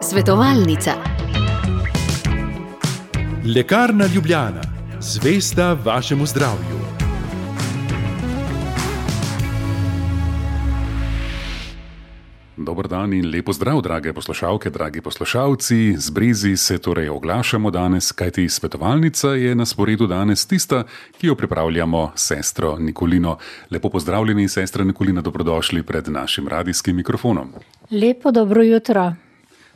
Svetovalnica. Lekarna Ljubljana, zvesta vašemu zdravju. Dobro dan in lepo zdrav, drage poslušalke, dragi poslušalci. Z Brezi se torej oglašamo danes, kajti svetovalnica je na sporedu danes tista, ki jo pripravljamo sestro Nikolino. Lepo pozdravljeni, sestra Nikolina, dobrodošli pred našim radijskim mikrofonom. Lepo dobro jutro.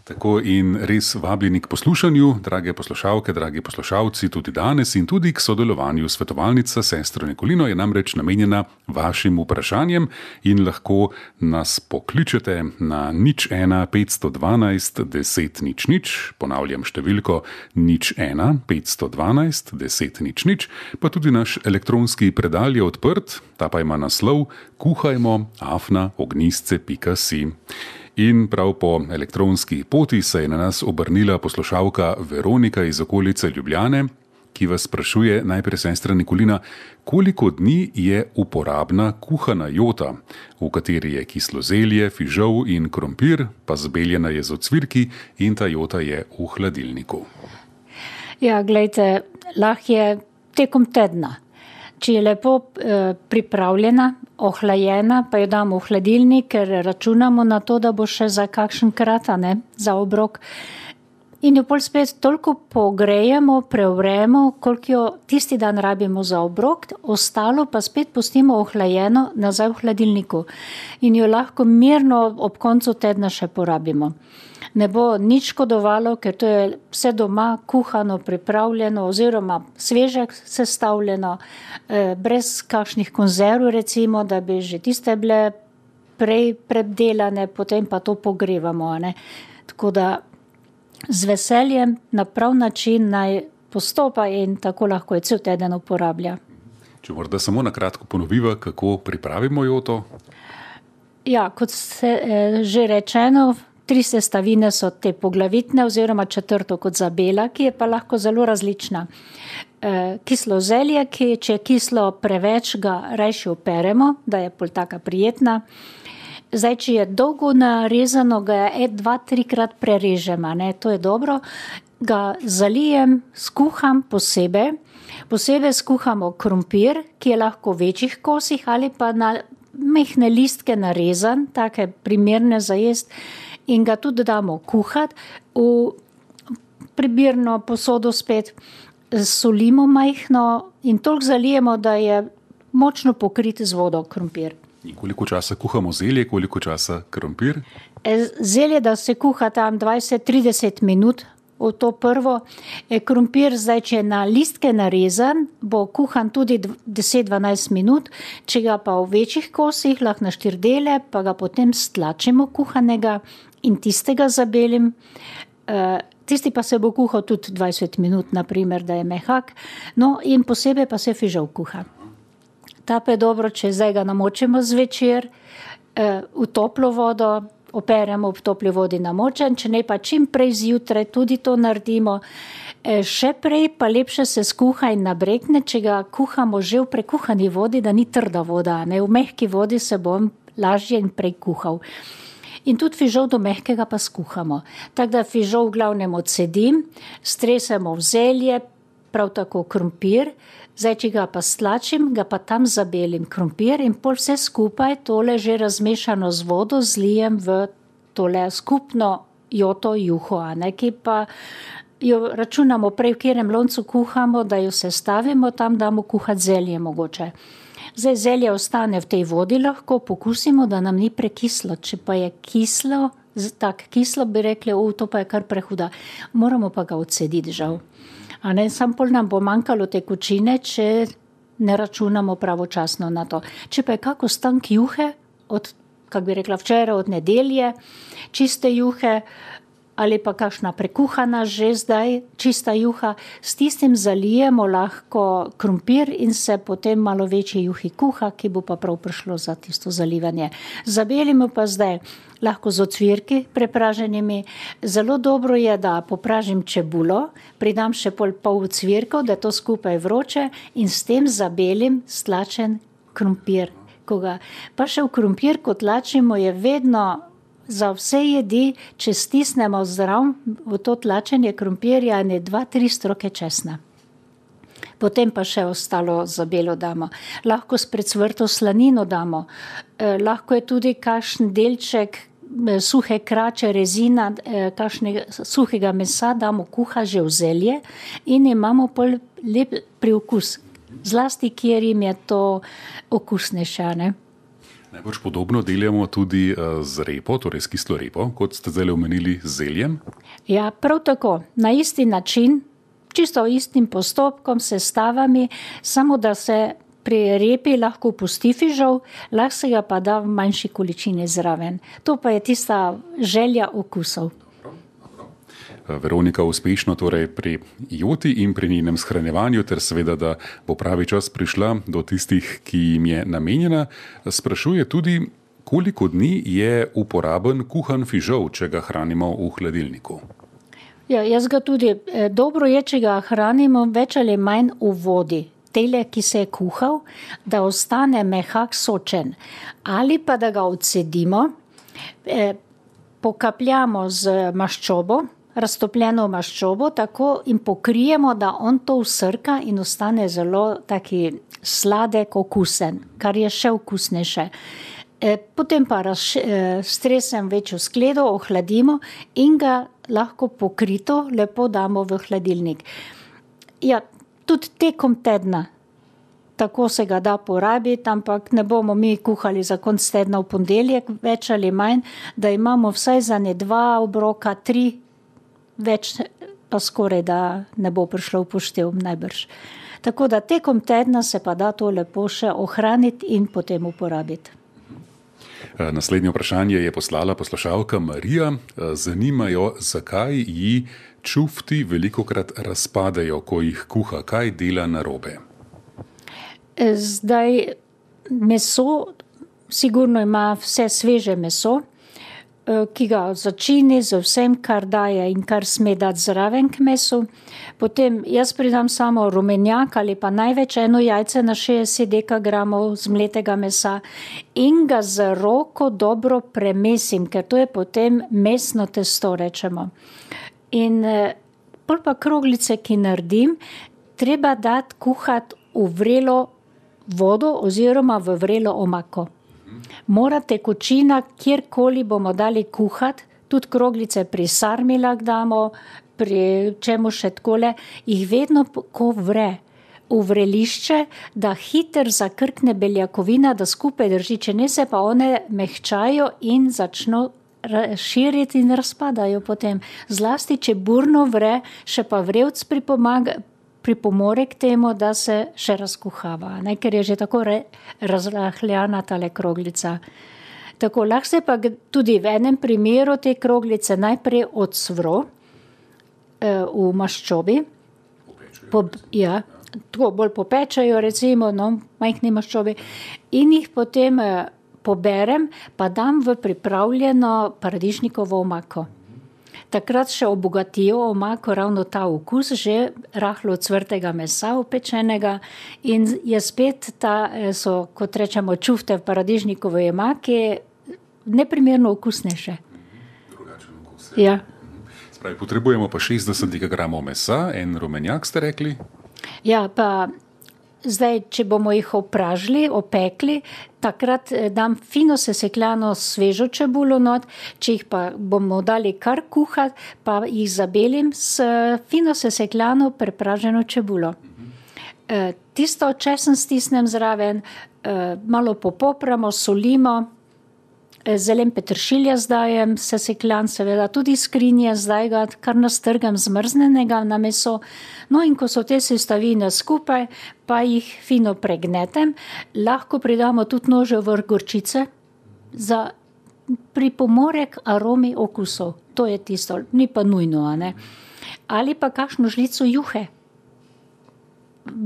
Tako in res vabljeni k poslušanju, drage poslušalke, dragi poslušalci, tudi danes in tudi k sodelovanju svetovalnica sestro Nikolino je namreč namenjena vašim vprašanjem in lahko nas pokličete na nič 1 512 10 nič nič, ponavljam številko nič 1 512 10 nič nič, pa tudi naš elektronski predal je odprt, ta pa ima naslov kuhajmo afna ognistce.si. In prav po elektronski poti se je na nas obrnila poslušalka Veronika iz okolice Ljubljane, ki vas sprašuje najprej sestra Nikolina, koliko dni je uporabna kuhana jota, v kateri je kislo zelje, fižol in krompir, pa zbeljena je z ocvirki in ta jota je v hladilniku. Ja, gledajte, lahko je tekom tedna. Če je lepo eh, pripravljena, ohlajena, pa jo damo v hladilnik, ker računamo na to, da bo še za kakšen krat, ne, za obrok. In jo pol spet toliko pogrejemo, prevremo, koliko jo tisti dan rabimo za obrok, ostalo pa spet pustimo ohlajeno nazaj v hladilniku. In jo lahko mirno ob koncu tedna še porabimo ne bo nič škodovalo, ker to je vse doma kuhano, pripravljeno oziroma sveže sestavljeno, eh, brez kakšnih konzerv, recimo, da bi že tiste bile prej predelane, potem pa to pogrevamo. Ne? Tako da z veseljem na prav način naj postopa in tako lahko je cel teden uporablja. Če morda samo na kratko ponoviva, kako pripravimo jo to? Ja, kot se je že rečeno, Tri sestavine so te poglavitne, oziroma četrto kot za bela, ki je pa lahko zelo različna. E, kislo zelje, ki če je kislo preveč, ga rajši operemo, da je pol taka prijetna. Zdaj, če je dolgo narezano, ga je dva, trikrat prerežemo, ne? to je dobro. Ga zalijem, skuham posebej. Posebej skuhamo krompir, ki je lahko v večjih kosih ali pa na mehne listke narezan, take primerne za jesti in ga tudi damo kuhati v prebirno posodo, spet solimo majhno in toliko zalijemo, da je močno pokrit z vodo krompir. In koliko časa kuhamo zelje, koliko časa krompir? E, zelje, da se kuha tam 20-30 minut. V to prvo je krompir, zdaj, če je na listke narezan, bo kuhan tudi 10-12 minut, če ga pa v večjih kosih, lahko na štiri dele, pa ga potem stlačimo kuhanega in tistega zabelim. Uh, tisti pa se bo kuhal tudi 20 minut, naprimer, da je mehak, no in posebej pa se fižol kuha. Ta pa je dobro, če zdaj ga namočimo zvečer uh, v toplo vodo, operemo v topli vodi namočen, če ne pa čim prej zjutraj tudi to naredimo. Še prej pa lepše se skuha in nabrekne, če ga kuhamo že v prekuhani vodi, da ni trda voda, ne v mehki vodi se bom lažje in prej kuhal. In tudi fižol do mehkega pa skuhamo. Tako da fižol v glavnem odsedim, stresemo v zelje, prav tako krompir, zdaj če ga pa stlačim, ga pa tam zabelim krompir in pol vse skupaj tole že razmešano z vodo zlijem v tole skupno joto juho, a ne ki pa. Jo računamo prej, v katerem loncu kuhamo, da jo sestavimo, tam damo kuhati zelje mogoče. Zdaj zelje ostane v tej vodi, lahko pokusimo, da nam ni prekislo. Če pa je kislo, tako kislo bi rekli, v to pa je kar prehuda. Moramo pa ga odsediti, žal. A ne, sam pol nam bo manjkalo te kočine, če ne računamo pravočasno na to. Če pa je kako stank juhe, od, kak bi rekla včeraj, od nedelje, čiste juhe, ali pa kakšna prekuhana že zdaj, čista juha, s tistim zalijemo lahko krompir in se potem malo večji juhi kuha, ki bo pa prav prišlo za tisto zalivanje. Zabelimo pa zdaj lahko z ocvirki prepraženimi. Zelo dobro je, da popražim čebulo, pridam še pol pol cvirkov, da to skupaj vroče in s tem zabelim stlačen krompir. Koga. Pa še v krompir, kot lačimo, je vedno za vse jedi, če stisnemo zdrav v to tlačenje krompirja, ne dva, tri stroke česna. Potem pa še ostalo za belo damo. Lahko s predsvrto slanino damo, eh, lahko je tudi kakšen delček eh, suhe krače, rezina, eh, kakšnega suhega mesa damo kuha že v zelje in imamo pol lep priokus. Zlasti, kjer jim je to okusnejše. Ne? Najbolj podobno delamo tudi eh, z repo, torej s kislo repo, kot ste zdaj omenili z zeljem. Ja, prav tako, na isti način, čisto istim postopkom, sestavami, samo da se pri repi lahko pusti fižol, lahko se ga pa da v manjši količini zraven. To pa je tista želja okusov. Veronika uspešno torej pri joti in pri njenem shranjevanju, ter seveda, da bo pravi čas prišla do tistih, ki jim je namenjena, sprašuje tudi, koliko dni je uporaben kuhan fižol, če ga hranimo v hladilniku. Ja, jaz ga tudi eh, dobro je, če ga hranimo več ali manj v vodi. Tele, ki se je kuhal, da ostane mehak sočen, ali pa da ga odsedimo, eh, pokapljamo z maščobo, raztopljeno maščobo, tako in pokrijemo, da on to usrka in ostane zelo taki sladek, okusen, kar je še okusnejše. E, potem pa e, stresem večjo skledo, ohladimo in ga lahko pokrito lepo damo v hladilnik. Ja, tudi tekom tedna. Tako se ga da porabiti, ampak ne bomo mi kuhali za konc tedna v ponedeljek, več ali manj, da imamo vsaj za ne dva obroka, tri več pa skoraj da ne bo prišlo v poštev najbrž. Tako da tekom tedna se pa da to lepo še ohraniti in potem uporabiti. Eh, naslednje vprašanje je poslala poslušalka Marija. Eh, zanimajo, zakaj ji čufti veliko krat razpadajo, ko jih kuha, kaj dela narobe. Eh, zdaj, meso, sigurno ima vse sveže meso, ki ga začini z vsem, kar daje in kar sme dati zraven k mesu. Potem jaz pridam samo rumenjak ali pa največ eno jajce na 60 dekagramov zmletega mesa in ga z roko dobro premesim, ker to je potem mesno testo, rečemo. In eh, pol pa kroglice, ki naredim, treba dati kuhati v vrelo vodo oziroma v vrelo omako mora tekočina, kjerkoli bomo dali kuhati, tudi kroglice pri sarmilah damo, pri čemu še takole, jih vedno ko vre. V vrelišče, da hiter zakrkne beljakovina, da skupaj drži, če ne se pa one mehčajo in začno širiti in razpadajo potem. Zlasti, če burno vre, še pa vrevc pripomaga, pripomore k temu, da se še razkuhava, ne? ker je že tako razrahljena ta kroglica. Tako lahko se pa tudi v enem primeru te kroglice najprej odsvro eh, v maščobi. Po, ja, tako bolj popečajo, recimo, no, majhni maščobi, in jih potem eh, poberem, pa dam v pripravljeno paradižnikovo omako takrat še obogatijo omako ravno ta okus, že rahlo cvrtega mesa upečenega in je spet ta, eh, so, kot rečemo, čufte v paradižnikovi omaki, neprimerno okusnejše. Drugačen okus. Ja. Spravi, potrebujemo pa 60 gramov mesa, en rumenjak ste rekli. Ja, pa Zdaj, če bomo jih opražili, opekli, takrat eh, dam fino sesekljano svežo čebulo not, če jih pa bomo dali kar kuhati, pa jih zabelim s eh, fino sesekljano prepraženo čebulo. E, tisto česen stisnem zraven, malo popopramo, solimo. Eh, zelen petršilja zdajem, sesekljan, seveda tudi skrinje, zdaj ga kar nastrgam zmrznenega na meso. No in ko so te sestavine skupaj, pa jih fino pregnetem, lahko pridamo tudi nože vrh gorčice za pripomorek aromi okusov. To je tisto, ni pa nujno, ne? Ali pa kakšno žlico juhe.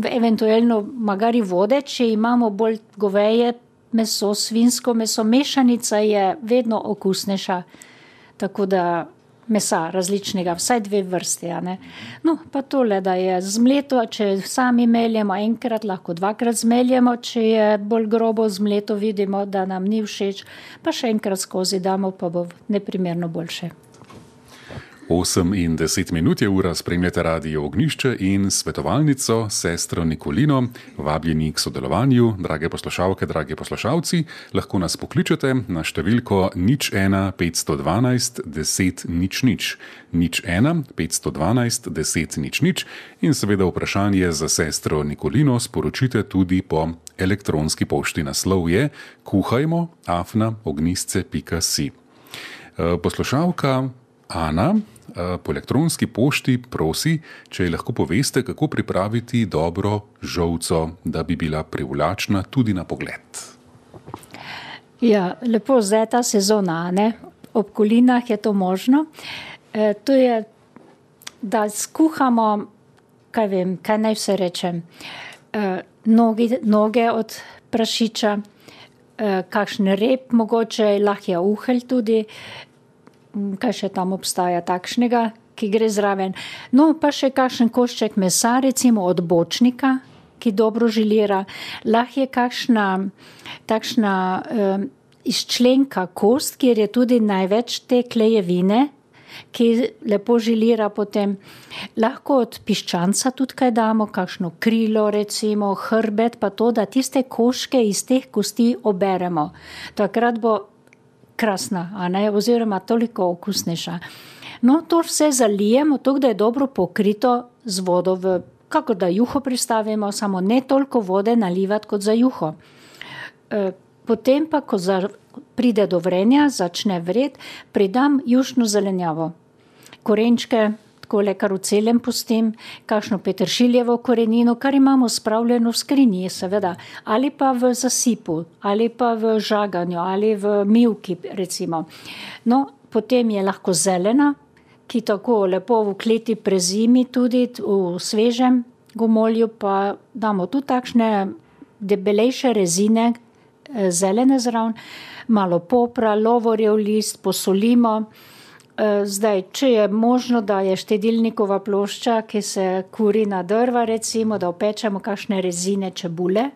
Eventualno magari vode, če imamo bolj goveje, meso, svinsko meso, mešanica je vedno okusnejša. Tako da mesa različnega, vsaj dve vrsti. No, pa tole, da je zmleto, če sami meljemo enkrat, lahko dvakrat zmeljemo, če je bolj grobo zmleto, vidimo, da nam ni všeč, pa še enkrat skozi damo, pa bo neprimerno boljše. 8 in 10 minut je ura, spremljate radio Ognišče in svetovalnico, sestro Nikolino, vabljeni k sodelovanju, drage poslušalke, dragi poslušalci, lahko nas pokličete na številko nič 1 512 10 nič nič, nič 1 512 10 nič nič in seveda vprašanje za sestro Nikolino sporočite tudi po elektronski pošti. Naslov je kuhajmo afna ognisce.si. Poslušalka Ana Eh, po elektronski pošti prosi, če ji lahko poveste, kako pripraviti dobro žolco, da bi bila privlačna tudi na pogled. Ja, lepo zdaj ta sezona, ne? ob kolinah je to možno. E, to je, da skuhamo, kaj vem, kaj naj vse rečem, e, nogi, noge od prašiča, e, kakšen rep, mogoče lahja uhelj tudi, kaj še tam obstaja takšnega, ki gre zraven. No, pa še kakšen košček mesa, recimo od bočnika, ki dobro žilira. Lahko je kakšna takšna um, izčlenka kost, kjer je tudi največ te klejevine, ki lepo žilira potem. Lahko od piščanca tudi kaj damo, kakšno krilo, recimo hrbet, pa to, da tiste koške iz teh kosti oberemo. Takrat bo krasna, oziroma toliko okusnejša. No, to vse zalijemo, tako da je dobro pokrito z vodo, v, kako da juho pristavimo, samo ne toliko vode nalivati kot za juho. E, potem pa, ko za, pride do vrenja, začne vred, pridam jušno zelenjavo, korenčke, tako le kar v celem pustim, kakšno petršiljevo korenino, kar imamo spravljeno v skrinji, seveda, ali pa v zasipu, ali pa v žaganju, ali v milki, recimo. No, potem je lahko zelena, ki tako lepo v kleti prezimi, tudi v svežem gomolju, pa damo tu takšne debelejše rezine, eh, zelene zraven, malo popra, lovorjev list, posolimo. Eh, zdaj, če je možno, da je štedilnikova plošča, ki se kuri na drva, recimo, da opečemo kakšne rezine čebule,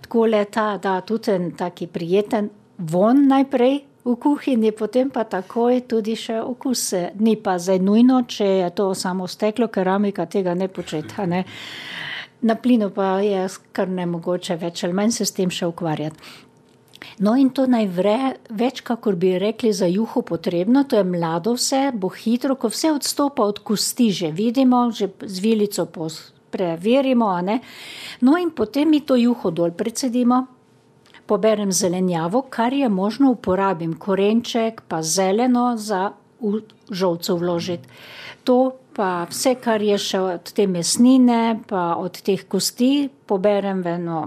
tako leta, da tudi en taki prijeten von najprej v kuhinji, potem pa takoj tudi še okus. Ni pa zdaj nujno, če je to samo steklo, keramika tega ne početa. Ne. Na plinu pa je kar ne mogoče več ali manj se s tem še ukvarjati. No, in to naj vre več, kakor bi rekli, za juho potrebno, to je mlado vse, bo hitro, ko vse odstopa od kosti, že vidimo, že z vilico preverimo. No, in potem mi to juho dol predsedimo, poberem zelenjavo, kar je možno uporabim, korenček, pa zeleno za v žolco vložiti. To pa vse, kar je še od te mesnine, pa od teh kosti, poberem v eno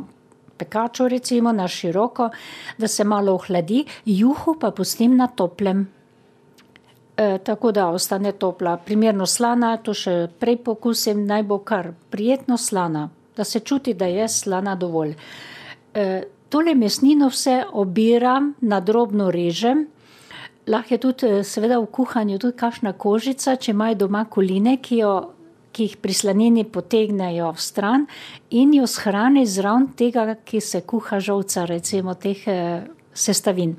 pekaču, recimo na široko, da se malo ohladi, juho pa pustim na toplem. E, tako da ostane topla, primerno slana, to še prej pokusim, naj bo kar prijetno slana, da se čuti, da je slana dovolj. E, tole mesnino vse obiram, na drobno režem. Lahko je tudi, seveda, v kuhanju tudi kakšna kožica, če imajo doma koline, ki jo ki jih pri slanini potegnejo stran in jo shrani zraven tega, ki se kuha žolca, recimo teh eh, sestavin.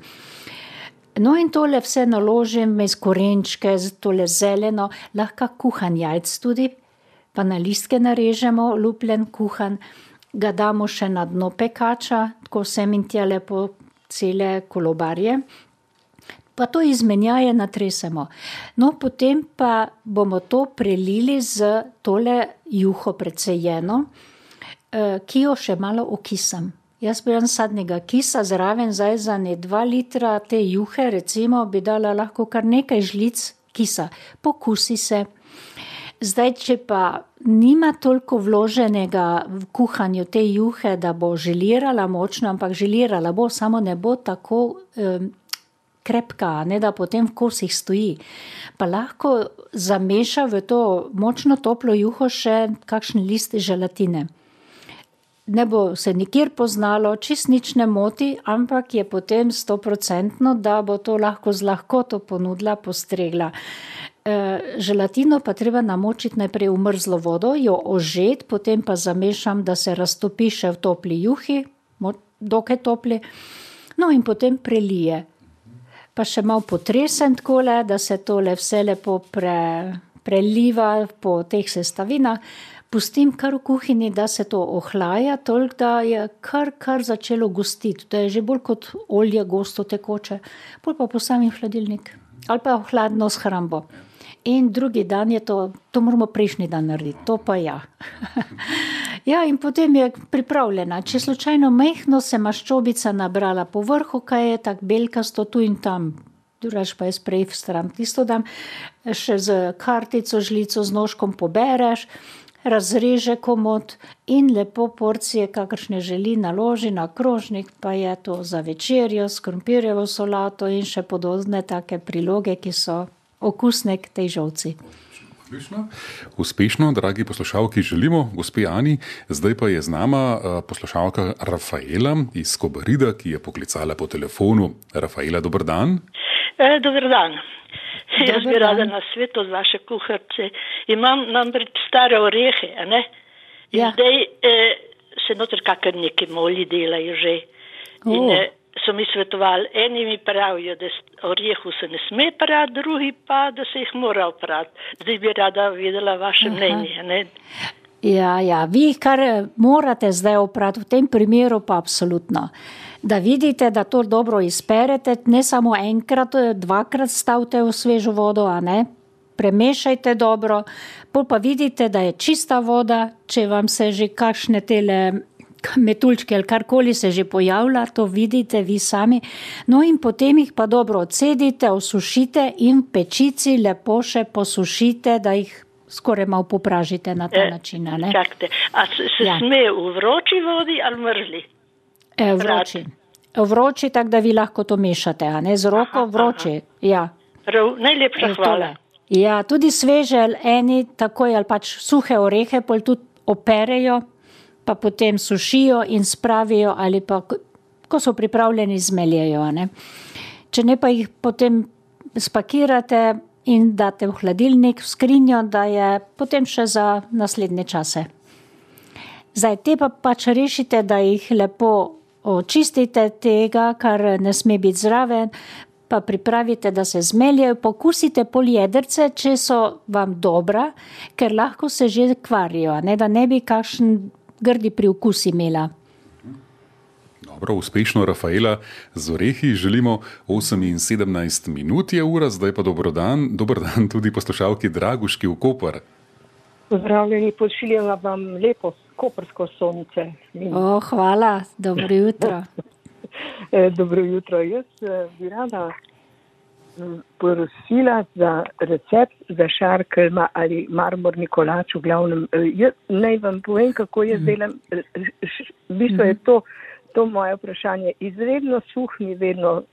No, in tole vse naložim iz korenčke, tole zeleno, lahko kuhan jajc tudi, pa na listke narežemo, lupljen kuhan, ga damo še na dno pekača, tako sem in tja lepo cele kolobarje, pa to izmenjaje natresemo. No, potem pa bomo to prelili z tole juho precejeno, eh, ki jo še malo okisam. Jaz bi dan sadnega kisa zraven, zdaj za ne dva litra te juhe, recimo, bi dala lahko kar nekaj žlic kisa, pokusi se. Zdaj, če pa nima toliko vloženega v kuhanju te juhe, da bo želirala močno, ampak želirala bo, samo ne bo tako um, krepka, ne da potem v kosih stoji. Pa lahko zameša v to močno toplo juho še kakšen list želatine. Ne bo se nikjer poznalo, čist nič ne moti, ampak je potem stoprocentno, da bo to lahko z lahkoto ponudila, postregla. želatino pa treba namočiti najprej v mrzlo vodo, jo ožet, potem pa zamešam, da se raztopi še v topli juhi, dokaj topli, no in potem prelije. Pa še malo potresem takole, da se tole vse lepo pre, preliva po teh sestavinah. Pustim kar v kuhinji, da se to ohlaja, toliko da je kar, kar začelo gostiti, da je že bolj kot olje gosto tekoče. Pol pa postavim hladilnik ali pa hladno shrambo. In drugi dan je to, to moramo prejšnji dan narediti, to pa ja. ja, in potem je pripravljena. Če slučajno mehko se maščobica nabrala po vrhu, kaj je tako belkasto tu in tam, drugač pa je sprej v stran. Tisto dam še z kartico, žlico, z nožkom pobereš, razreže komod in lepo porcije, kakršne želi, naloži na krožnik, pa je to za večerjo, s krompirjevo solato in še podobne take priloge, ki so okusne k tej žovci. Uspešno. Uspešno, dragi poslušalki, želimo, gospe Ani. Zdaj pa je z nama eh, poslušalka Rafaela iz Kobarida, ki je poklicala po telefonu. Rafaela, dober dan. E, dober dan. Jaz bi rada na svetu z vaše kuharce. Imam namreč stare orehe, ne? Ja. Zdaj eh, se noter kakor neki moli delajo že. Oh. In eh, so mi svetovali, eni mi pravijo, da orehu se ne sme prati, drugi pa, da se jih mora oprati. Zdaj bi rada videla vaše Aha. mnenje, ne? Ja, ja, vi kar morate zdaj oprati, v tem primeru pa absolutno da vidite, da to dobro izperete, ne samo enkrat, dvakrat stavite v svežo vodo, a ne. Premešajte dobro, pa vidite, da je čista voda, če vam se že kakšne tele metulčke ali karkoli se že pojavlja, to vidite vi sami. No in potem jih pa dobro odsedite, osušite in pečici lepo še posušite, da jih skoraj malo popražite na ta e, način. Čakajte, a se, se ja. sme v vroči vodi ali mrzli? E, vroči. Vroči, tako da vi lahko to mešate, a ne z roko aha, vroči. Aha. Ja. Prav, najlepša e, hvala. Ja, tudi sveže, eni takoj ali pač suhe orehe, pol tudi operejo, pa potem sušijo in spravijo ali pa, ko so pripravljeni, zmeljejo. Ne? Če ne pa jih potem spakirate in date v hladilnik, v skrinjo, da je potem še za naslednje čase. Zdaj te pa pač rešite, da jih lepo očistite tega, kar ne sme biti zraven, pa pripravite, da se zmeljejo, pokusite poljedrce, če so vam dobra, ker lahko se že kvarijo, ne, da ne bi kakšen grdi priokus imela. Dobro, uspešno, Rafaela, z orehi želimo 8 in 17 minut je ura, zdaj pa dobro dan, dober dan tudi poslušalki Draguški v Koper. Pozdravljeni, pošiljam vam lepo koprsko sonce. O, hvala, dobro jutro. E, dobro jutro. Jaz e, bi rada prosila za recept za šarkelma ali marmorni kolač v glavnem. E, jaz naj vam povem, kako jaz mhm. delam. V bistvu je mhm. to, to moje vprašanje. Izredno suh mi vedno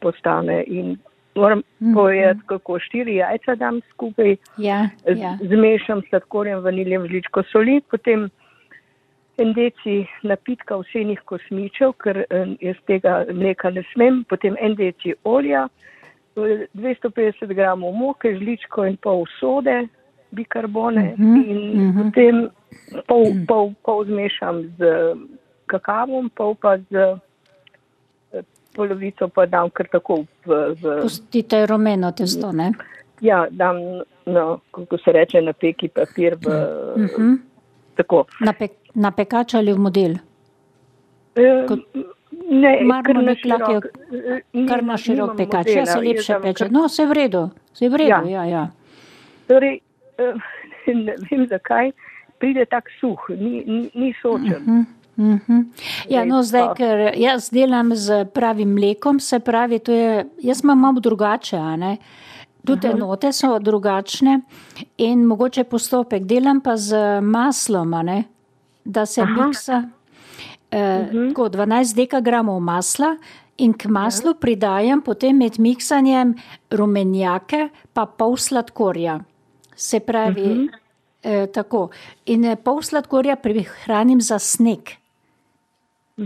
postane in moram -hmm. povedati, kako štiri jajca dam skupaj. Ja, ja. Zmešam sladkorjem, vaniljem, žličko soli, potem en deci napitka vsenih kosmičev, ker jaz tega mleka ne smem, potem en deci olja, 250 gramov moke, žličko in pol sode, bikarbone mm -hmm. in mm -hmm. potem pol, pol, pol zmešam z kakavom, pol pa z polovico pa dam kar tako v. v... Pustite rumeno testo, ne? Ja, dam, no, kako se reče, na peki papir v. Uh -huh. Tako. Na, pe, na pekač ali v model? E, ne, kar na širok, e, kar na širok pekač. Ja, se lepše peče. No, se v redu, se v redu, ja, ja. ja. Torej, ne vem zakaj, pride tak suh, ni, ni, ni sočen. Uh -huh. Mm -hmm. Ja, no, zdaj, ker jaz delam z pravim mlekom, se pravi, je, jaz imam malo drugače. Tudi uh -huh. enote so drugačne in mogoče postopek delam pa z maslom, da se Aha. miksa eh, uh -huh. 12 dekagramov masla in k maslu uh -huh. pridajam potem med miksanjem rumenjake pa pol sladkorja. Se pravi, uh -huh. eh, tako. In eh, pol sladkorja prihranim za sneg.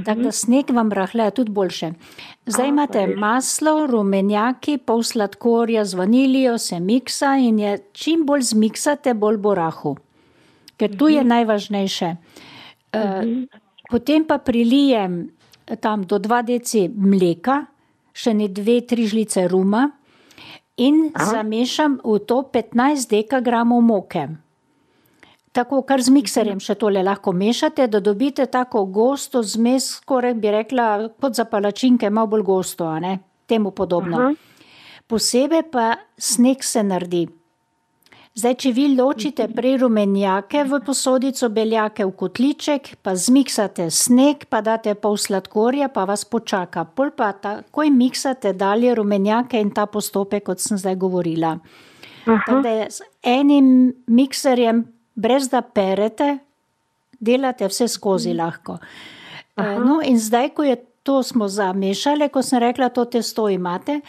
Tako da sneg vam rahlja tudi boljše. Zdaj imate maslo, rumenjaki, pol sladkorja z vanilijo, se miksa in je čim bolj zmiksate, bolj bo rahu. Ker tu je najvažnejše. Uh, potem pa prilijem tam do 2 deci mleka, še ne 2-3 žlice ruma in Aha. zamešam v to 15 dekagramov moke. Tako, kar z mikserjem še tole lahko mešate, da dobite tako gosto zmes, skoraj bi rekla, kot za palačinke, malo bolj gosto, ne? temu podobno. Aha. Posebej pa sneg se naredi. Zdaj, če vi ločite prej rumenjake v posodico, beljake v kotliček, pa zmiksate sneg, pa date pol sladkorja, pa vas počaka. Pol pa takoj miksate dalje rumenjake in ta postopek, kot sem zdaj govorila. Z enim mikserjem, brez da perete, delate vse skozi lahko. Aha. No, in zdaj, ko je to smo zamešali, ko sem rekla, to testo imate,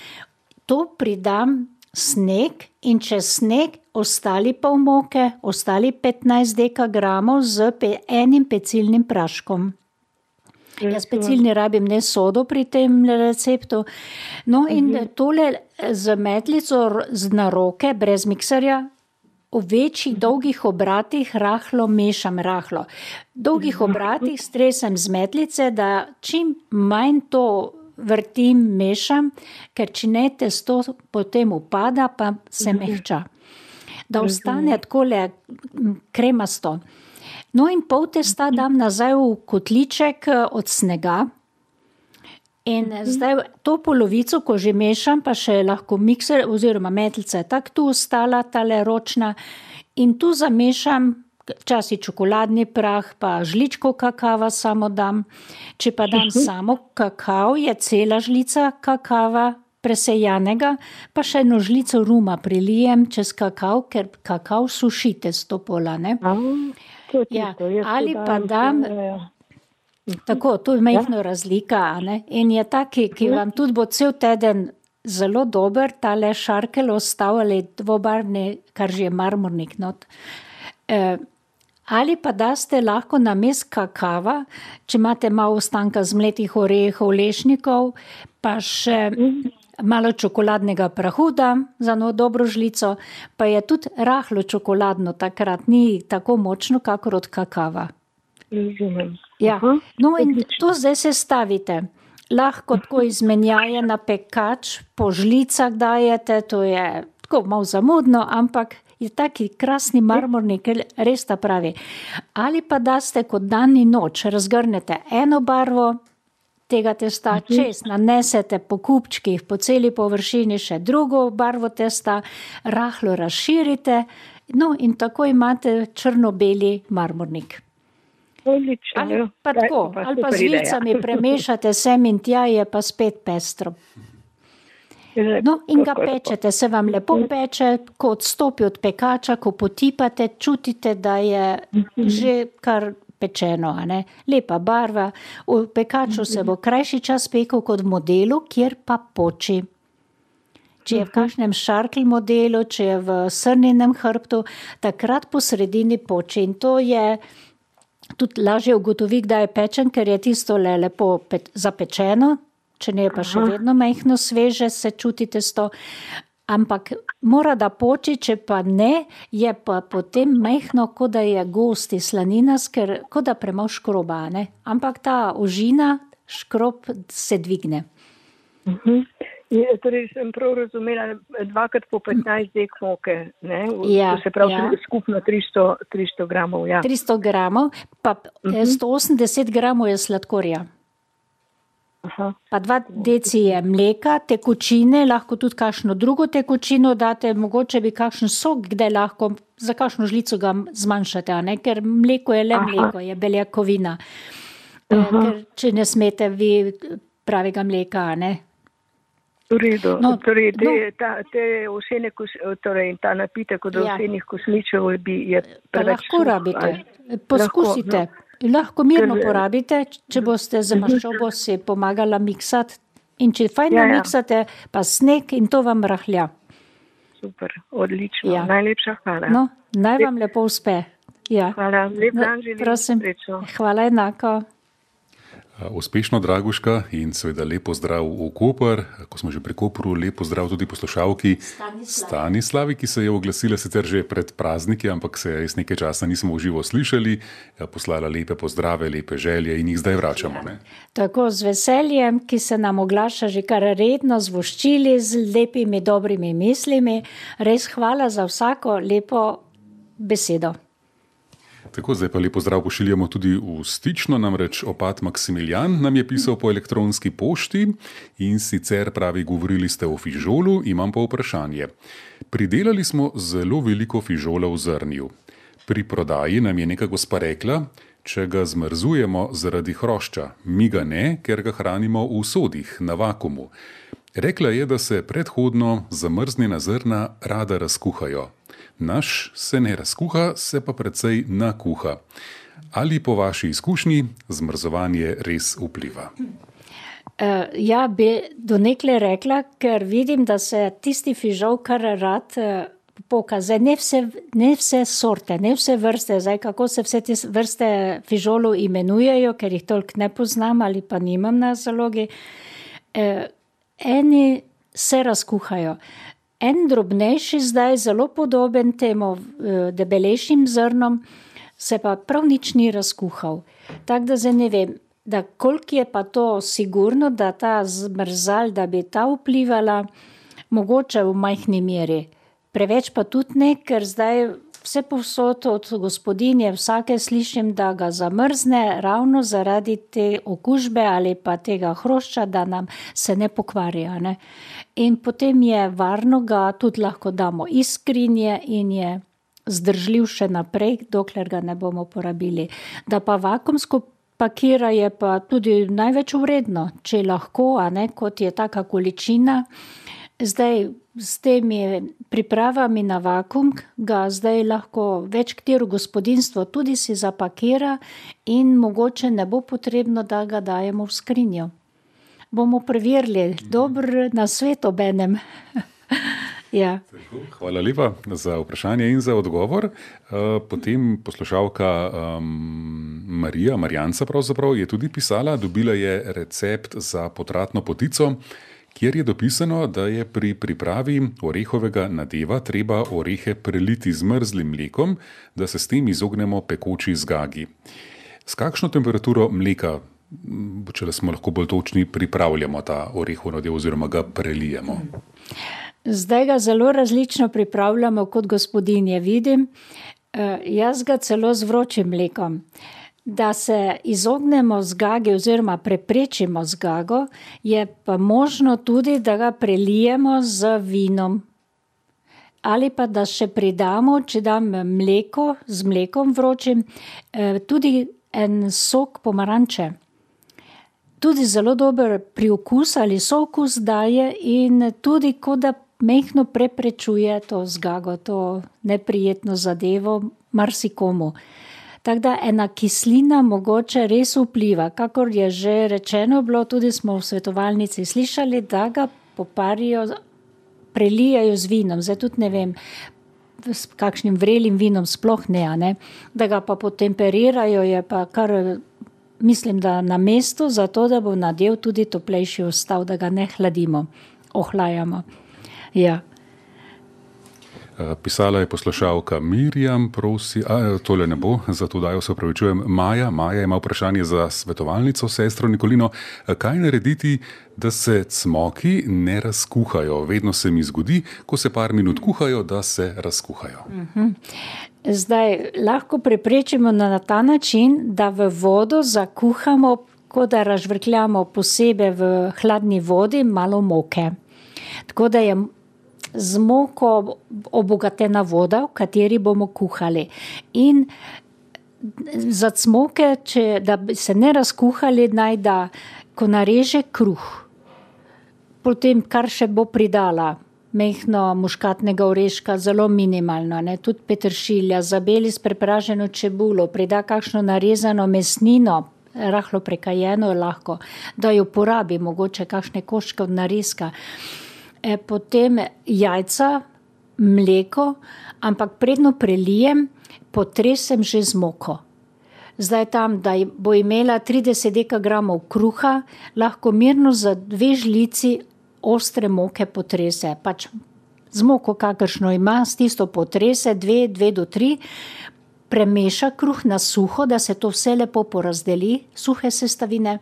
to pridam sneg in čez sneg ostali pol moke, ostali 15 dekagramov z pe, enim pecilnim praškom. Jaz pecilni rabim ne sodo pri tem receptu. No in mhm. tole z metlico z na roke, brez mikserja, v večjih dolgih obratih rahlo mešam rahlo. Dolgih obratih stresem z metlice, da čim manj to vrtim, mešam, ker če ne testo potem upada, pa se mhm. mehča. Da ostane tako le kremasto. No, in pol testa dam nazaj v kotliček eh, od snega. In mhm. zdaj to polovico, ko že mešam, pa še lahko mikser oziroma metlica je tako tu ostala, ta le ročna. In tu zamešam včasih čokoladni prah, pa žličko kakava samo dam. Če pa dam mhm. samo kakav, je cela žlica kakava presejanega, pa še eno žlico ruma prilijem čez kakav, ker kakav sušite stopola. Ja, ali pa dam. Tako, to je majhna ja. razlika. In je taki, ki ja. vam tudi bo cel teden zelo dober, ta le šarkel ostal ali dvobarvni, kar že je marmornik. Not. E, Ali pa da ste lahko na mest kakava, če imate malo ostanka zmletih orehov, lešnikov, pa še malo čokoladnega prahu, da za eno dobro žlico, pa je tudi rahlo čokoladno, takrat ni tako močno, kakor od kakava. Ja. No, in to zdaj se stavite. Lahko tako izmenjaje na pekač, po žlicah dajete, to je tako malo zamudno, ampak je taki krasni marmorni, ker res ta pravi. Ali pa da ste kot dan in noč, razgrnete eno barvo tega testa, mhm. čez nanesete po kupčkih, po celi površini še drugo barvo testa, rahlo razširite, no in tako imate črno-beli marmornik. Odlično, ali pa tako, ali pa z žilcami premešate sem in tja je pa spet pestro. No, in ga pečete, se vam lepo peče, ko odstopi od pekača, ko potipate, čutite, da je mhm. že kar pečeno. Lepa barva. V pekaču se bo krajši čas pekel kot v modelu, kjer pa poči. Če je v mhm. kakšnem šarkl modelu, če je v srnjenem hrbtu, takrat po sredini poči. In to je tudi lažje ugotoviti, da je pečen, ker je tisto le lepo zapečeno, če ne je pa še vedno majhno sveže, se čutite s to. Ampak mora da poči, če pa ne, je pa potem majhno, kot da je gosti slanina, ker kot da premalo škroba. Ne? Ampak ta ožina, škrob se dvigne. Uh mhm. -huh. Je, torej, sem prav razumela, dvakrat po 15 dek moke, ja, se pravi ja. skupno 300, 300 gramov. Ja. 300 gramov, pa uh -huh. 180 gramov je sladkorja. Aha. Pa dva deci je mleka, tekočine, lahko tudi kakšno drugo tekočino date, mogoče bi kakšen sok, kde lahko za kakšno žlico ga zmanjšate, ker mleko je le Aha. mleko, je beljakovina. E, ker, če ne smete vi pravega mleka, ne. V redu. No, torej, te, no, ta, te osene, torej, ta napitek od ja. osenih kosmičev bi je preveč. Lahko rabite, poskusite. Lahko, no. Lahko mirno porabite, če boste z maščobo si pomagali miksati. In če fajn ja, ja. miksate, pa sneg in to vam rahlja. Super, odlično. Ja. Najlepša hvala. No, naj vam lepo uspe. Ja. Hvala, lep dan želim. Prosim, hvala enako. Uspešno, Draguška, in seveda lepo zdrav v Koper. Ko smo že pri Koperu, lepo zdrav tudi poslušalki Stanislavi. Stanislavi, ki se je oglasila sicer že pred prazniki, ampak se res nekaj časa nismo v živo slišali, Ja, poslala lepe pozdrave, lepe želje in jih zdaj vračamo. Ne? Tako z veseljem, ki se nam oglaša že kar redno z voščili, z lepimi, dobrimi mislimi. Res hvala za vsako lepo besedo. Tako, zdaj pa lepo zdrav pošiljamo tudi v stično, namreč opat Maksimilijan nam je pisal po elektronski pošti in sicer pravi, govorili ste o fižolu, imam pa vprašanje. Pridelali smo zelo veliko fižola v zrnju. Pri prodaji nam je neka gospa rekla, če ga zmrzujemo zaradi hrošča, mi ga ne, ker ga hranimo v sodih, na vakumu. Rekla je, da se predhodno zamrznjena zrna rada razkuhajo. Naš se ne razkuha, se pa precej nakuha. Ali po vaši izkušnji zmrzovanje res vpliva? Uh, ja, bi do nekle rekla, ker vidim, da se tisti fižol kar rad uh, pokaže. Ne ne vse sorte, ne vse vrste, zdaj kako se vse te vrste fižolov imenujejo, ker jih toliko ne poznam ali pa nimam na zalogi. Uh, eni se razkuhajo. En drobnejši, zdaj zelo podoben temu uh, debelejšim zrnom, se pa prav nič ni razkuhal. Tako da zdaj ne vem, da koliko je pa to sigurno, da ta zmrzal, da bi ta vplivala, mogoče v majhni meri. Preveč pa tudi ne, ker zdaj vse povsod od gospodinje vsake slišim, da ga zamrzne ravno zaradi te okužbe ali pa tega hrošča, da nam se ne pokvarja. Ne? In potem je varno ga tudi lahko damo iz skrinje in je zdržljiv še naprej, dokler ga ne bomo porabili. Da pa vakumsko pakira je pa tudi največ vredno, če lahko, a ne kot je taka količina. Zdaj s temi pripravami na vakum ga zdaj lahko več katero gospodinstvo tudi si zapakira in mogoče ne bo potrebno, da ga dajemo v skrinjo. Bomo preverili, dober na svet obenem. ja. Hvala lepa za vprašanje in za odgovor. Potem poslušalka um, Marija, Marjanca pravzaprav je tudi pisala, dobila je recept za potratno potico, kjer je dopisano, da je pri pripravi orehovega nadeva treba orehe preliti z mrzlim mlekom, da se s tem izognemo pekoči zgagi. S kakšno temperaturo mleka, če smo lahko bolj točni, pripravljamo ta orehov nadev oziroma ga prelijemo? Zdaj ga zelo različno pripravljamo, kot gospodinje vidim. Jaz ga celo z vročim mlekom. Da se izognemo zgagi oziroma preprečimo zgago, je pa možno tudi, da ga prelijemo z vinom. Ali pa da še pridamo, če dam mleko z mlekom vročim, tudi en sok pomaranče. Tudi zelo dober priokus ali sookus daje in tudi kot da majhno preprečuje to zgago, to neprijetno zadevo marsikomu. Tako da ena kislina mogoče res vpliva, kakor je že rečeno bilo, tudi smo v svetovalnici slišali, da ga poparijo, prelijajo z vinom, zdaj tudi ne vem, s kakšnim vrelim vinom sploh ne, ne. Da ga pa potemperirajo, je pa kar, mislim, da na mestu, zato da bo nadev tudi toplejši ostal, da ga ne hladimo, ohlajamo. Ja. Pisala je poslušalka Mirjam, prosi, a tole ne bo, zato dajo se upravičujem. Maja, Maja ima vprašanje za svetovalnico, sestro Nikolino. Kaj narediti, da se cmoki ne razkuhajo? Vedno se mi zgodi, ko se par minut kuhajo, da se razkuhajo. Zdaj lahko preprečimo na ta način, da v vodo zakuhamo, kot da razžvrkljamo posebej v hladni vodi malo moke. Tako da je z moko obogatena voda, v kateri bomo kuhali. In za cmoke, če, da bi se ne razkuhali, naj da, ko nareže kruh, potem kar še bo pridala, majhno muškatnega oreška, zelo minimalno, ne, tudi peteršilja, zabeli s prepraženo čebulo, prida kakšno narezano mesnino, rahlo prekajeno lahko, da jo porabi, mogoče kakšne koščke od narezka. Potem jajca, mleko, ampak predno prelijem, potresem že z moko. zdaj tam, da bo imela 30 dekagramov kruha, lahko mirno za dve žlici ostre moke potrese. Pač z moko, kakršno ima, s tisto potrese, dve, dve do tri, premeša kruh na suho, da se to vse lepo porazdeli, suhe sestavine,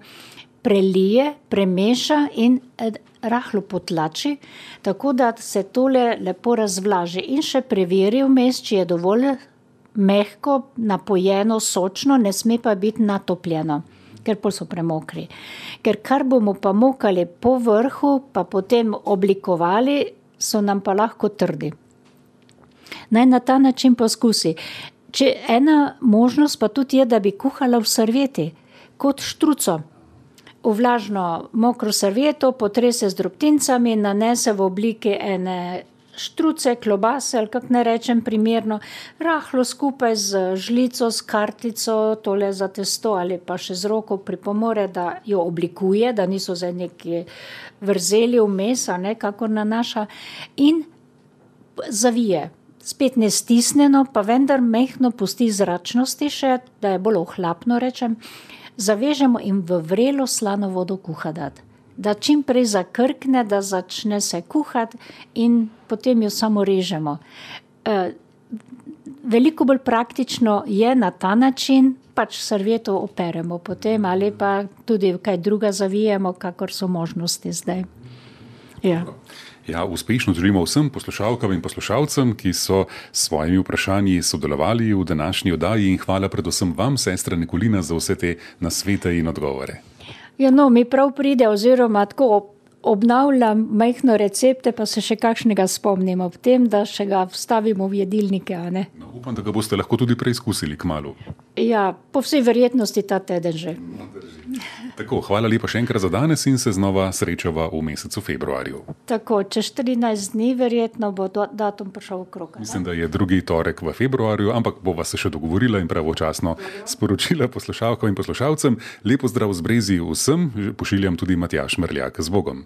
prelije, premeša in eh, rahlo potlači, tako da se tole lepo razvlaži in še preveri vmes, če je dovolj mehko, napojeno, sočno, ne sme pa biti natopljeno, ker pa so premokri. Ker kar bomo pa mokali po vrhu, pa potem oblikovali, so nam pa lahko trdi. Naj na ta način poskusi. Če ena možnost pa tudi je, da bi kuhala v servieti, kot štruco. V vlažno mokro servieto potrese z drobtincami, nanese v obliki ene štruce, klobase ali kako ne rečem primerno, rahlo skupaj z žlico, s kartico, tole za testo ali pa še z roko pripomore, da jo oblikuje, da niso za neki vrzeli vmes, ne kako na naša in zavije. Spet ne stisneno, pa vendar mehko pusti zračnosti še, da je bolj ohlapno rečem, zavežemo in v vrelo slano vodo kuhati da čim prej zakrkne, da začne se kuhati, in potem jo samo režemo. E, veliko bolj praktično je na ta način, pač servieto operemo, potem ali pa tudi kaj druga zavijemo, kakor so možnosti zdaj. Ja. Ja, uspešno želimo vsem poslušalkam in poslušalcem, ki so s svojimi vprašanji sodelovali v današnji oddaji, in hvala predvsem vam, sestra Nikolina, za vse te nasvete in odgovore. Ja, no, mi prav pride, oziroma tako obnavljam majhno recepte, pa se še kakšnega spomnimo, v tem, da še ga vstavimo v jedilnike. No, upam, da ga boste lahko tudi preizkusili k malu. Ja, po vsej verjetnosti ta teden že. No, tako, hvala lepa še enkrat za danes in se znova srečava v mesecu februarju. Tako, čez 14 dni verjetno bo datum prišel v krog. Mislim, da je drugi torek v februarju, ampak bova se še dogovorila in pravočasno sporočila poslušalkam in poslušalcem. Lepo zdrav z brezi vsem, pošiljam tudi Matjaš Mrljak z Bogom.